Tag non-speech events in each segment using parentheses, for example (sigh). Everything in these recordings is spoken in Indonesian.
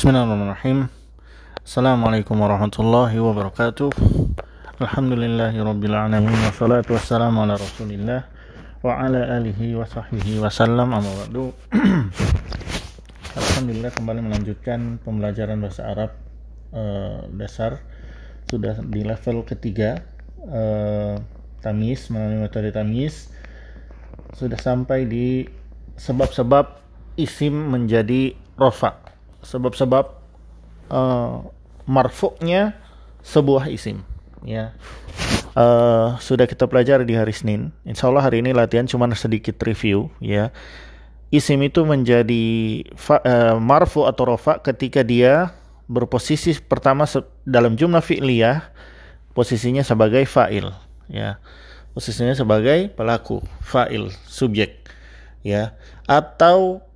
Bismillahirrahmanirrahim. Assalamualaikum warahmatullahi wabarakatuh. Alhamdulillahirrabbilalamin Wassalatu wassalamu ala rasulillah Wa ala alihi wa sahbihi wasallam Amma ba'du. (clears throat) Alhamdulillah kembali melanjutkan pembelajaran bahasa Arab uh, dasar. Sudah di level ketiga uh, Tamis, melalui metode Tamis. Sudah sampai di sebab-sebab isim menjadi rofa sebab-sebab uh, marfuknya sebuah isim ya. Uh, sudah kita pelajari di hari Senin. Insya Allah hari ini latihan cuma sedikit review ya. Isim itu menjadi fa, uh, marfu atau rofa ketika dia berposisi pertama dalam jumlah fi'liyah posisinya sebagai fa'il ya. Posisinya sebagai pelaku fa'il subjek ya. Atau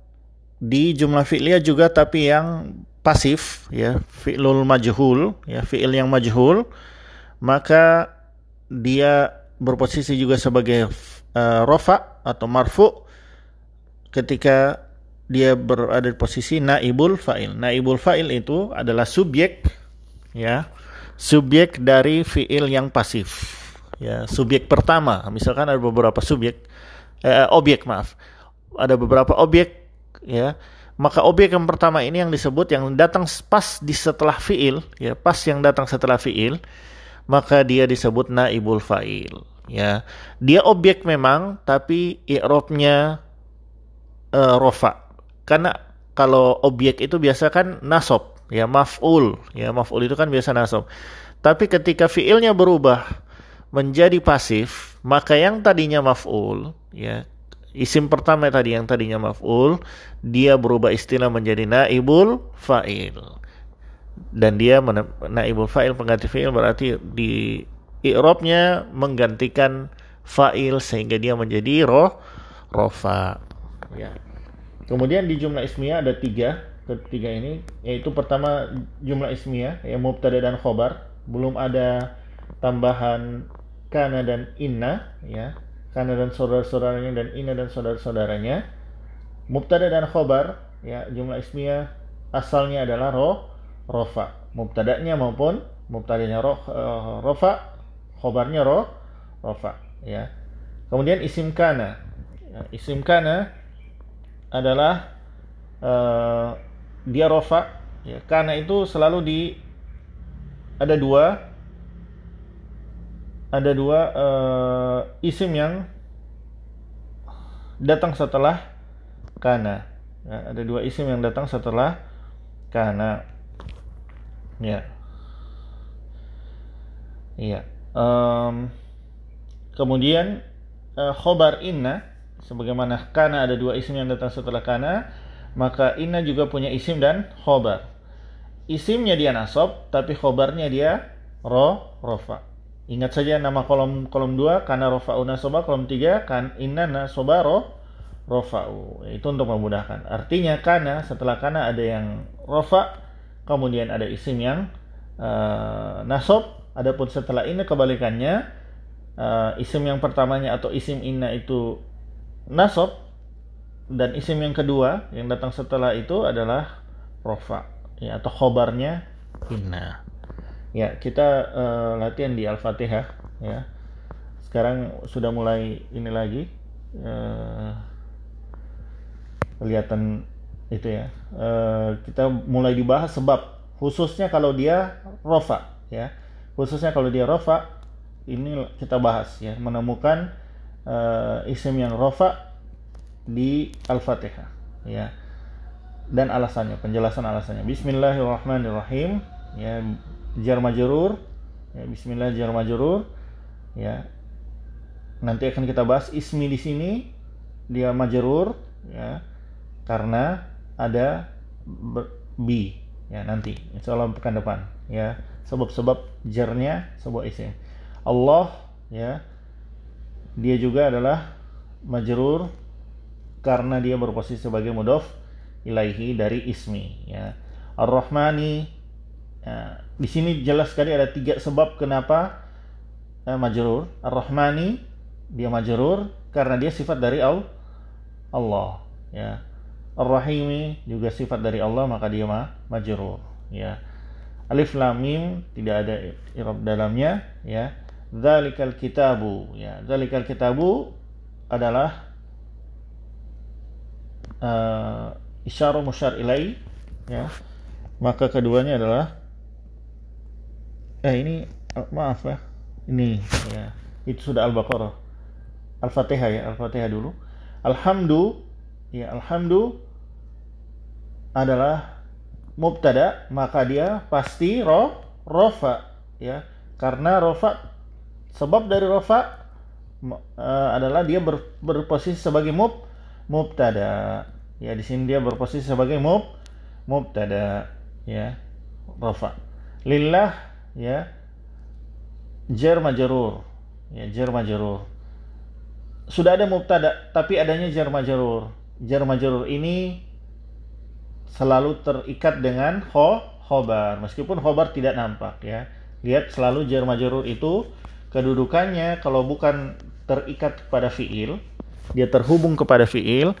di jumlah fi'liyah juga tapi yang pasif ya fi'lul majhul ya fi'il yang majhul maka dia berposisi juga sebagai uh, rofa atau marfu ketika dia berada di posisi naibul fa'il. Naibul fa'il itu adalah subjek ya, subjek dari fi'il yang pasif. Ya, subjek pertama, misalkan ada beberapa subjek eh, objek maaf. Ada beberapa objek ya. Maka objek yang pertama ini yang disebut yang datang pas di setelah fiil ya pas yang datang setelah fiil maka dia disebut naibul fa'il ya. Dia objek memang tapi i'rabnya uh, rofa. Karena kalau objek itu biasa kan nasob ya maf'ul ya maf'ul itu kan biasa nasob. Tapi ketika fiilnya berubah menjadi pasif maka yang tadinya maf'ul ya Isim pertama tadi yang tadinya maf'ul, dia berubah istilah menjadi naibul fa'il. Dan dia naibul fa'il pengganti fi'il berarti di i'rabnya menggantikan fa'il sehingga dia menjadi roh rofa. Ya. Kemudian di jumlah ismiyah ada tiga, ketiga ini yaitu pertama jumlah ismiyah yang mubtada dan khobar belum ada tambahan kana dan inna ya Kana dan saudara-saudaranya dan Ina dan saudara-saudaranya. Mubtada dan khobar, ya jumlah ismiyah asalnya adalah roh, rofa. Mubtadanya maupun mubtadanya roh, uh, rofa, khobarnya roh, rofa. Ya. Kemudian isim kana. Ya, isim kana adalah uh, dia rofa. Ya, kana itu selalu di ada dua ada dua uh, isim yang datang setelah kana. Ya, ada dua isim yang datang setelah kana. Ya. Iya. Um, kemudian uh, khobar inna sebagaimana kana ada dua isim yang datang setelah kana, maka inna juga punya isim dan khobar. Isimnya dia nasob, tapi khobarnya dia ro rofa. Ingat saja nama kolom kolom 2 karena rofa'u nasoba, kolom 3 kan inna nasoba ro rofa'u. Itu untuk memudahkan. Artinya karena setelah karena ada yang rofa, kemudian ada isim yang uh, nasob, adapun setelah ini kebalikannya uh, isim yang pertamanya atau isim inna itu nasob dan isim yang kedua yang datang setelah itu adalah rofa ya atau khobarnya inna. Ya, kita uh, latihan di Al-Fatihah ya. Sekarang sudah mulai ini lagi uh, kelihatan itu ya. Uh, kita mulai dibahas sebab khususnya kalau dia rofa ya. Khususnya kalau dia rofa ini kita bahas ya, menemukan uh, isim yang rofa di Al-Fatihah ya. Dan alasannya, penjelasan alasannya. Bismillahirrahmanirrahim ya jar majrur. Ya bismillah jar majrur. Ya. Nanti akan kita bahas ismi di sini dia majrur ya. Karena ada bi ya nanti. Insya Allah pekan depan ya. Sebab-sebab jarnya sebuah isim. Allah ya dia juga adalah majrur karena dia berposisi sebagai mudof ilaihi dari ismi ya. Ar-Rahmani ya, di sini jelas sekali ada tiga sebab kenapa eh, majrur. Ar-Rahmani dia majrur karena dia sifat dari Allah. Ya. Ar-Rahimi juga sifat dari Allah maka dia ma majrur ya. Alif lam mim tidak ada i'rab dalamnya ya. Dzalikal kitabu ya. Dzalikal kitabu adalah uh, isyarah musyar ilai ya. Maka keduanya adalah eh ini maaf ya. Ini ya. Itu sudah Al-Baqarah. Al-Fatihah ya, Al-Fatihah dulu. Alhamdu ya alhamdu adalah mubtada maka dia pasti ro rofa ya karena rofa sebab dari rofa uh, adalah dia ber, berposisi sebagai mub mubtada ya di sini dia berposisi sebagai mub mubtada ya rofa lillah ya. Jar majrur ya jar majrur sudah ada mubtada tapi adanya jar majrur jar majrur ini selalu terikat dengan ho khobar. Meskipun khobar tidak nampak ya. Lihat selalu jar majrur itu kedudukannya kalau bukan terikat kepada fiil dia terhubung kepada fiil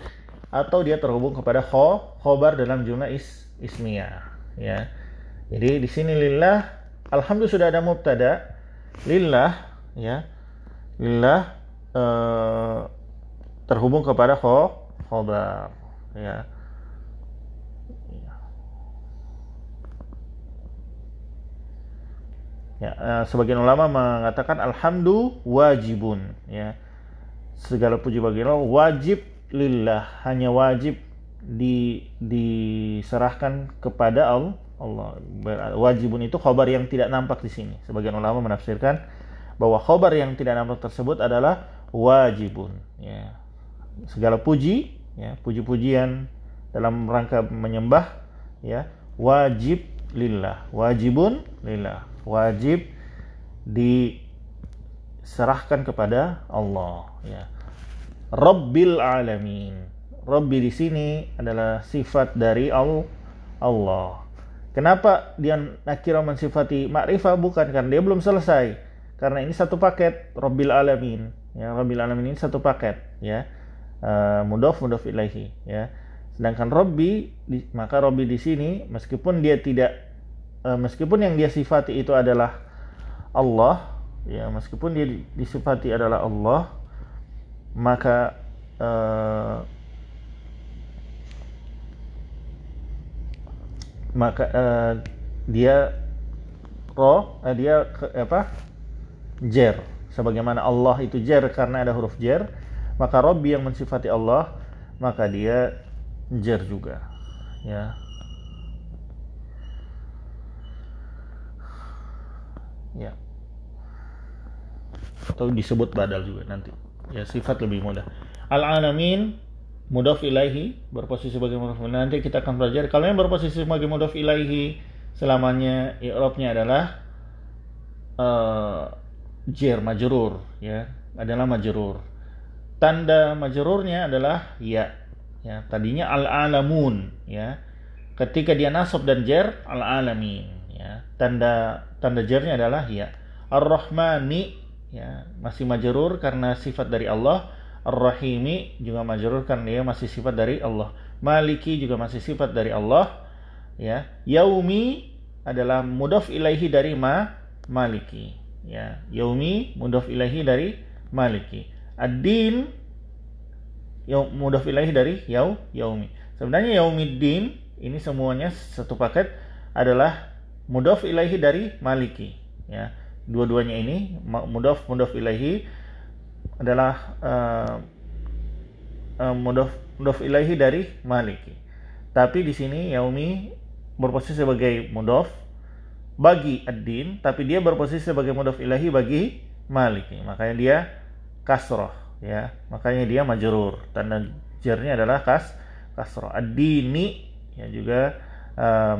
atau dia terhubung kepada kho khobar dalam jumlah is ismiyah ya. Jadi di sini lillah alhamdulillah sudah ada mubtada lillah ya lillah eh, terhubung kepada kho khobar ya Ya, uh, sebagian ulama mengatakan alhamdu wajibun ya. Segala puji bagi Allah wajib lillah, hanya wajib di diserahkan kepada Allah. Allah. Wajibun itu khobar yang tidak nampak di sini. Sebagian ulama menafsirkan bahwa khobar yang tidak nampak tersebut adalah wajibun ya. Segala puji ya, puji-pujian dalam rangka menyembah ya, wajib lillah, wajibun lillah wajib diserahkan kepada Allah ya. Rabbil alamin. Rabbi di sini adalah sifat dari Allah. Kenapa dia nakira mensifati ma'rifah bukan karena dia belum selesai. Karena ini satu paket Rabbil alamin. Ya, Rabbil alamin ini satu paket ya. Uh, mudhof mudhof ilaihi ya. Sedangkan Rabbi maka Rabbi di sini meskipun dia tidak uh, meskipun yang dia sifati itu adalah Allah ya meskipun dia disifati adalah Allah maka uh, maka uh, dia roh uh, dia apa jer. Sebagaimana Allah itu jer karena ada huruf jer maka Robbi yang mensifati Allah maka dia jer juga. Ya. Ya. Atau disebut badal juga nanti. Ya sifat lebih mudah. Al alamin mudaf ilaihi berposisi sebagai mudaf nanti kita akan belajar kalau yang berposisi sebagai mudaf ilaihi selamanya i'rabnya adalah uh, jer majrur ya adalah majrur. Tanda majrurnya adalah ya ya. Tadinya al alamun ya. Ketika dia nasab dan jer al alamin ya. Tanda tanda jarnya adalah ya. Ar-rahmani ya. Masih majrur karena sifat dari Allah ar-rahimi juga majrur karena dia masih sifat dari Allah. Maliki juga masih sifat dari Allah ya. Yaumi adalah mudaf ilaihi dari ma maliki ya. Yaumi mudaf ilaihi dari maliki. Ad-din mudaf ilaihi dari yau yaumi. Sebenarnya yaumiddin ini semuanya satu paket adalah mudaf ilaihi dari maliki ya. Dua-duanya ini mudaf mudaf ilaihi adalah uh, uh, ilaihi dari maliki. Tapi di sini yaumi berposisi sebagai mudaf bagi ad-din tapi dia berposisi sebagai mudaf ilahi bagi maliki. Makanya dia kasroh ya. Makanya dia majrur. Tanda jarnya adalah kas kasroh. Ad-dini ya juga uh,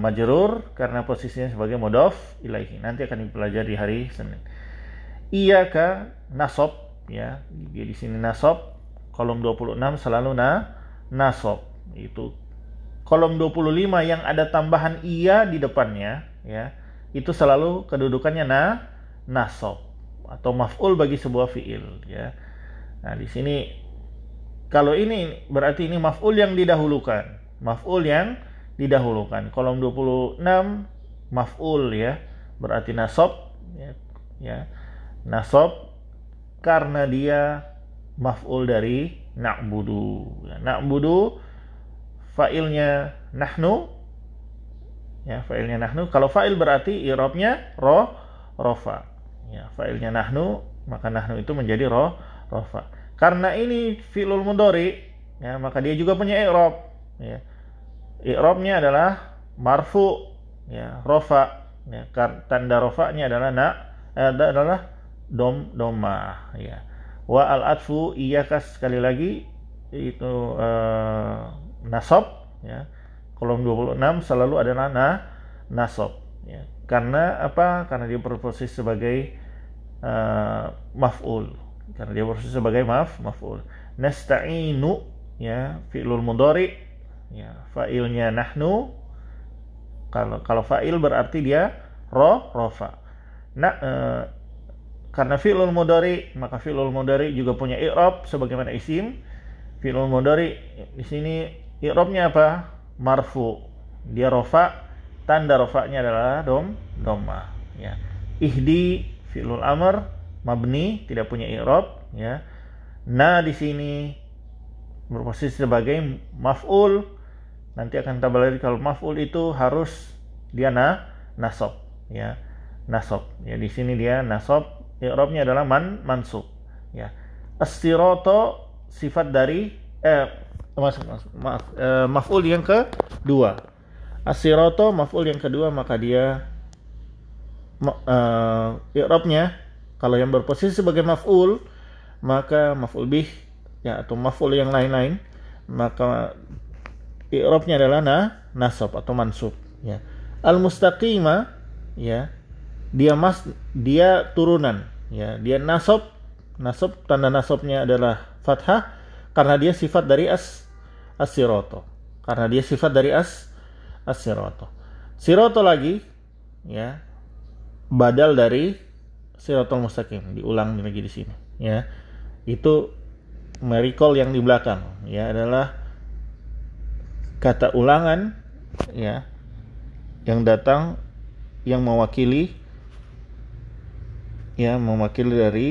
karena posisinya sebagai modof ilaihi. Nanti akan dipelajari hari Senin. Iyaka nasob ya. Di sini nasob kolom 26 selalu na nasob. Itu kolom 25 yang ada tambahan iya di depannya ya. Itu selalu kedudukannya na nasob atau maf'ul bagi sebuah fiil ya. Nah, di sini kalau ini berarti ini maf'ul yang didahulukan maf'ul yang didahulukan. Kolom 26 maf'ul ya, berarti nasab ya, ya. Nasab karena dia maf'ul dari na'budu. Ya, na'budu fa'ilnya nahnu. Ya fa'ilnya nahnu. Kalau fa'il berarti i'rabnya ro rofa. Ya fa'ilnya nahnu maka nahnu itu menjadi ro rofa. Karena ini fi'lul mudhari ya maka dia juga punya i'rab. Ya i'rabnya adalah marfu ya rofa. Ya tanda rofanya adalah na eh, adalah dom doma ya. Wa al atfu iyakas sekali lagi itu uh, nasab ya. Kolom 26 selalu adalah na nasab ya. Karena apa? Karena dia berposisi sebagai uh, maf'ul. Karena dia berposisi sebagai maf maf'ul. Nasta'inu ya fi'lul mudhari ya. Fa'ilnya nahnu kalau kalau fa'il berarti dia ro rofa. Nah uh, karena fi'lul mudhari, maka fi'lul mudhari juga punya i'rab sebagaimana isim. Fi'lul mudhari di sini i'rabnya apa? Marfu. Dia rofa, tanda rofanya adalah dom, doma. Ya. Ihdi fi'lul amr mabni tidak punya i'rab ya. Na di sini berposisi sebagai maf'ul. Nanti akan kita lagi kalau maf'ul itu harus dia na nasab ya. Nasab. Ya di sini dia nasab i'rabnya adalah man mansub. Ya. As-sirata sifat dari eh maaf maaf eh, maf'ul yang kedua. As-sirata maf'ul yang kedua maka dia uh, i'rabnya kalau yang berposisi sebagai maf'ul maka maf'ul bih ya atau maf'ul yang lain-lain maka i'rabnya adalah na nasab atau mansub. Ya. Al mustaqima ya dia mas dia turunan ya. Dia nasab nasab tanda nasabnya adalah fathah karena dia sifat dari as asiroto karena dia sifat dari as asiroto siroto lagi ya badal dari sirotol mustaqim. Diulang lagi di sini ya. Itu merikol yang di belakang ya adalah kata ulangan ya yang datang yang mewakili ya mewakili dari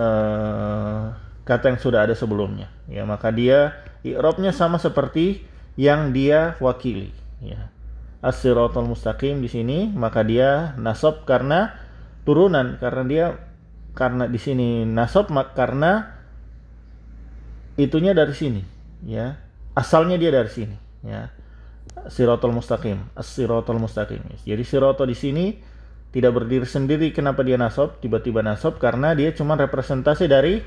uh, kata yang sudah ada sebelumnya. Ya maka dia i'rabnya sama seperti yang dia wakili. Ya. As-siratal mustaqim di sini maka dia nasab karena turunan. Karena dia karena di sini nasab karena itunya dari sini. Ya. Asalnya dia dari sini. Ya. Siratal mustaqim. As-siratal mustaqim. Jadi siratal di sini tidak berdiri sendiri kenapa dia nasab? Tiba-tiba nasab karena dia cuma representasi dari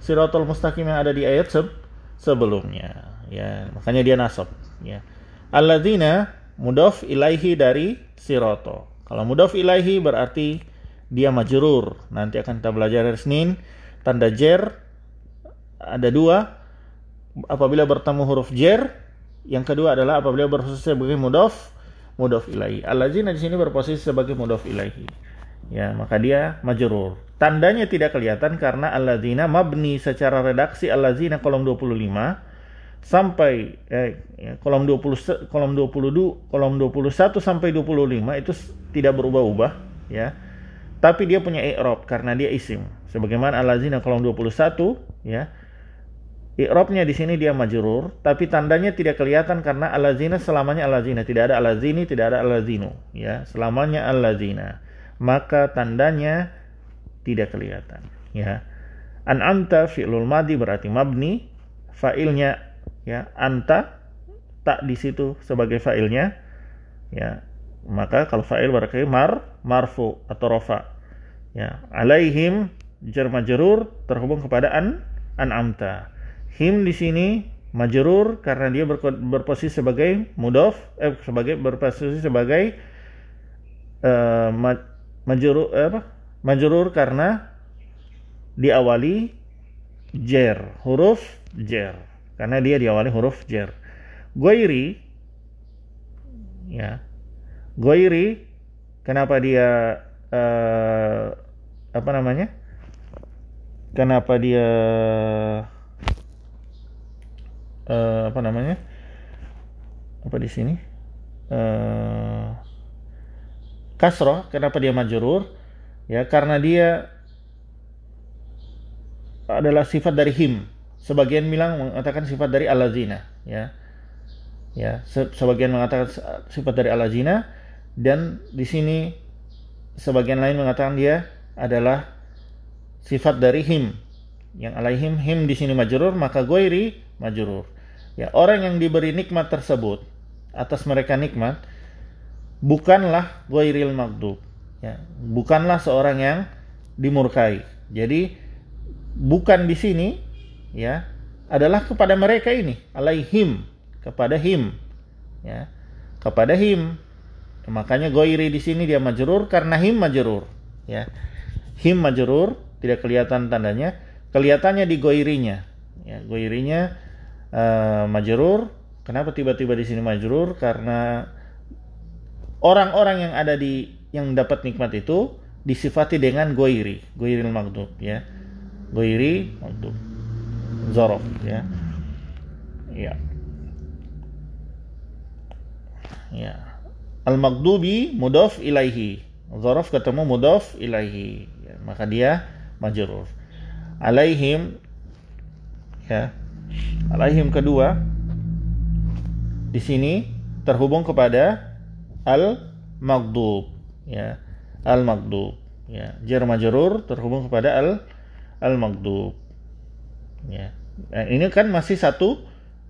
siratul mustaqim yang ada di ayat se sebelumnya. Ya makanya dia nasab ya. Alladzina mudaf ilaihi dari sirato. Kalau mudaf ilaihi berarti dia majrur. Nanti akan kita belajar hari Senin. Tanda jer ada dua. Apabila bertemu huruf jer yang kedua adalah apabila berfungsi sebagai mudaf mudhof ilaihi. Allazina di sini berposisi sebagai mudhof ilaihi. Ya, maka dia majrur. Tandanya tidak kelihatan karena allazina mabni secara redaksi allazina kolom 25 sampai eh, ya, kolom 20 kolom 22 kolom 21 sampai 25 itu tidak berubah-ubah ya. Tapi dia punya i'rab karena dia isim. Sebagaimana allazina kolom 21 ya I'rabnya di sini dia majrur, tapi tandanya tidak kelihatan karena alazina selamanya alazina, tidak ada alazini, tidak ada alazinu, ya, selamanya alazina. Maka tandanya tidak kelihatan, ya. An anta fi'lul madi berarti mabni, fa'ilnya ya anta tak di situ sebagai fa'ilnya, ya. Maka kalau fa'il berarti mar marfu atau rofa. Ya, alaihim jar majrur terhubung kepada an an amta Him di sini majrur karena dia berposisi sebagai mudof eh sebagai berposisi sebagai uh, majrur eh, apa? Majrur karena diawali jer, huruf jer. Karena dia diawali huruf jer. Goiri ya. Goiri kenapa dia uh, apa namanya? Kenapa dia uh, apa namanya? Apa di sini? Uh, kasroh kenapa dia majrur? Ya karena dia adalah sifat dari him. Sebagian bilang mengatakan sifat dari alazina ya. Ya sebagian mengatakan sifat dari alazina dan di sini sebagian lain mengatakan dia adalah sifat dari him. Yang alaihim him di sini majrur maka goiri majrur ya orang yang diberi nikmat tersebut atas mereka nikmat bukanlah goiril magdub ya bukanlah seorang yang dimurkai. Jadi bukan di sini ya adalah kepada mereka ini alaihim kepada him ya kepada him. Makanya goiri di sini dia majrur karena him majrur ya. Him majrur tidak kelihatan tandanya kelihatannya di goirinya ya goirinya uh, majrur. Kenapa tiba-tiba di sini majrur? Karena orang-orang yang ada di yang dapat nikmat itu disifati dengan goiri. Goiril magdub ya. Goiri magdub zorof ya. Ya. Ya. Al magdubi mudof ilaihi. Zorof ketemu mudof ilaihi. Ya, maka dia majrur. Alaihim ya alaihim kedua di sini terhubung kepada al magdub ya. Al magdub ya. Jar majrur terhubung kepada al al magdub ya. Nah, ini kan masih satu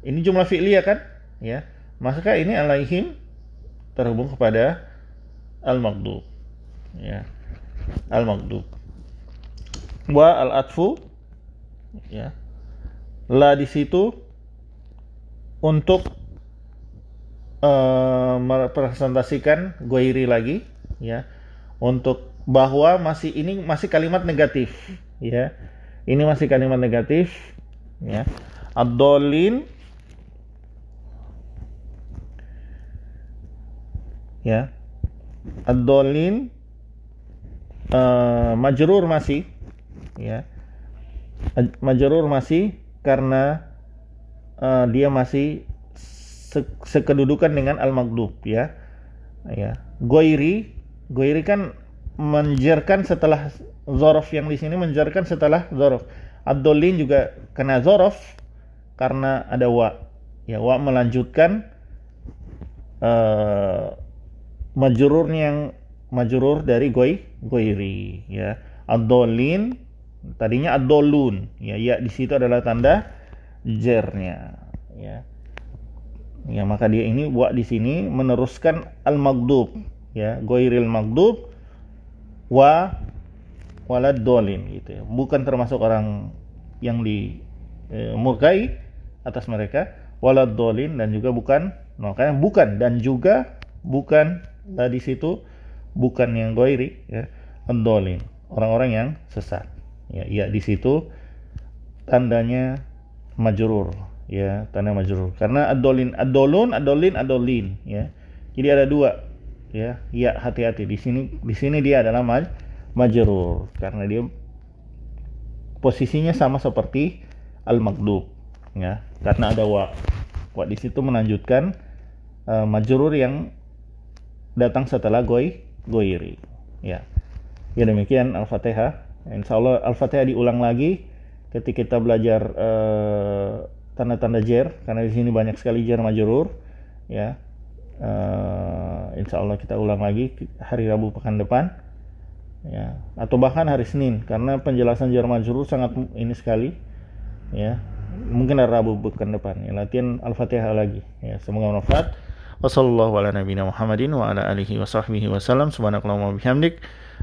ini jumlah fi'liyah kan ya. Maka ini alaihim terhubung kepada al maghdub ya. Al maghdub wa al atfu ya la di situ untuk uh, merepresentasikan goiri lagi ya untuk bahwa masih ini masih kalimat negatif ya ini masih kalimat negatif ya. Adolin ya. Adolin uh, majrur masih ya. Majrur masih karena uh, dia masih se sekedudukan dengan al-maghdub ya. Ya. Goiri, goiri kan menjerkan setelah zorof yang di sini menjarkan setelah zorof. Abdolin juga kena zorof karena ada wa. Ya, wa melanjutkan uh, majurur yang majurur dari goy goiri ya. Adolin tadinya adolun ya ya di situ adalah tanda jernya. Ya. Ya maka dia ini wa di sini meneruskan al magdub ya goiril magdub wa walad dolin gitu ya. Bukan termasuk orang yang dimurkai e, atas mereka. Walad dolin dan juga bukan makanya bukan dan juga bukan nah, di situ bukan yang goiri ya dolin orang-orang yang sesat ya ya di situ tandanya majrur ya tanda majrur. Karena adolin adolun adolin adolin ya. Jadi ada dua ya. Ya hati-hati. Di sini di sini dia adalah maj majrur. Karena dia posisinya sama seperti al magdub ya. Karena ada wa. Wa di situ melanjutkan uh, majrur yang datang setelah goy goiri ya. Ya demikian al-fatihah insya Allah al-fatihah diulang lagi ketika kita belajar uh, tanda-tanda jer karena di sini banyak sekali jer majrur ya. Uh, insya Allah kita ulang lagi hari Rabu pekan depan ya. Atau bahkan hari Senin karena penjelasan jar majrur sangat ini sekali ya. Mungkin hari Rabu bukan depan ya. Latihan Al-Fatihah lagi ya. Semoga bermanfaat. Wassalamualaikum warahmatullahi Muhammadin wa ala alihi wa sahbihi wasallam subhanakallahumma bihamdik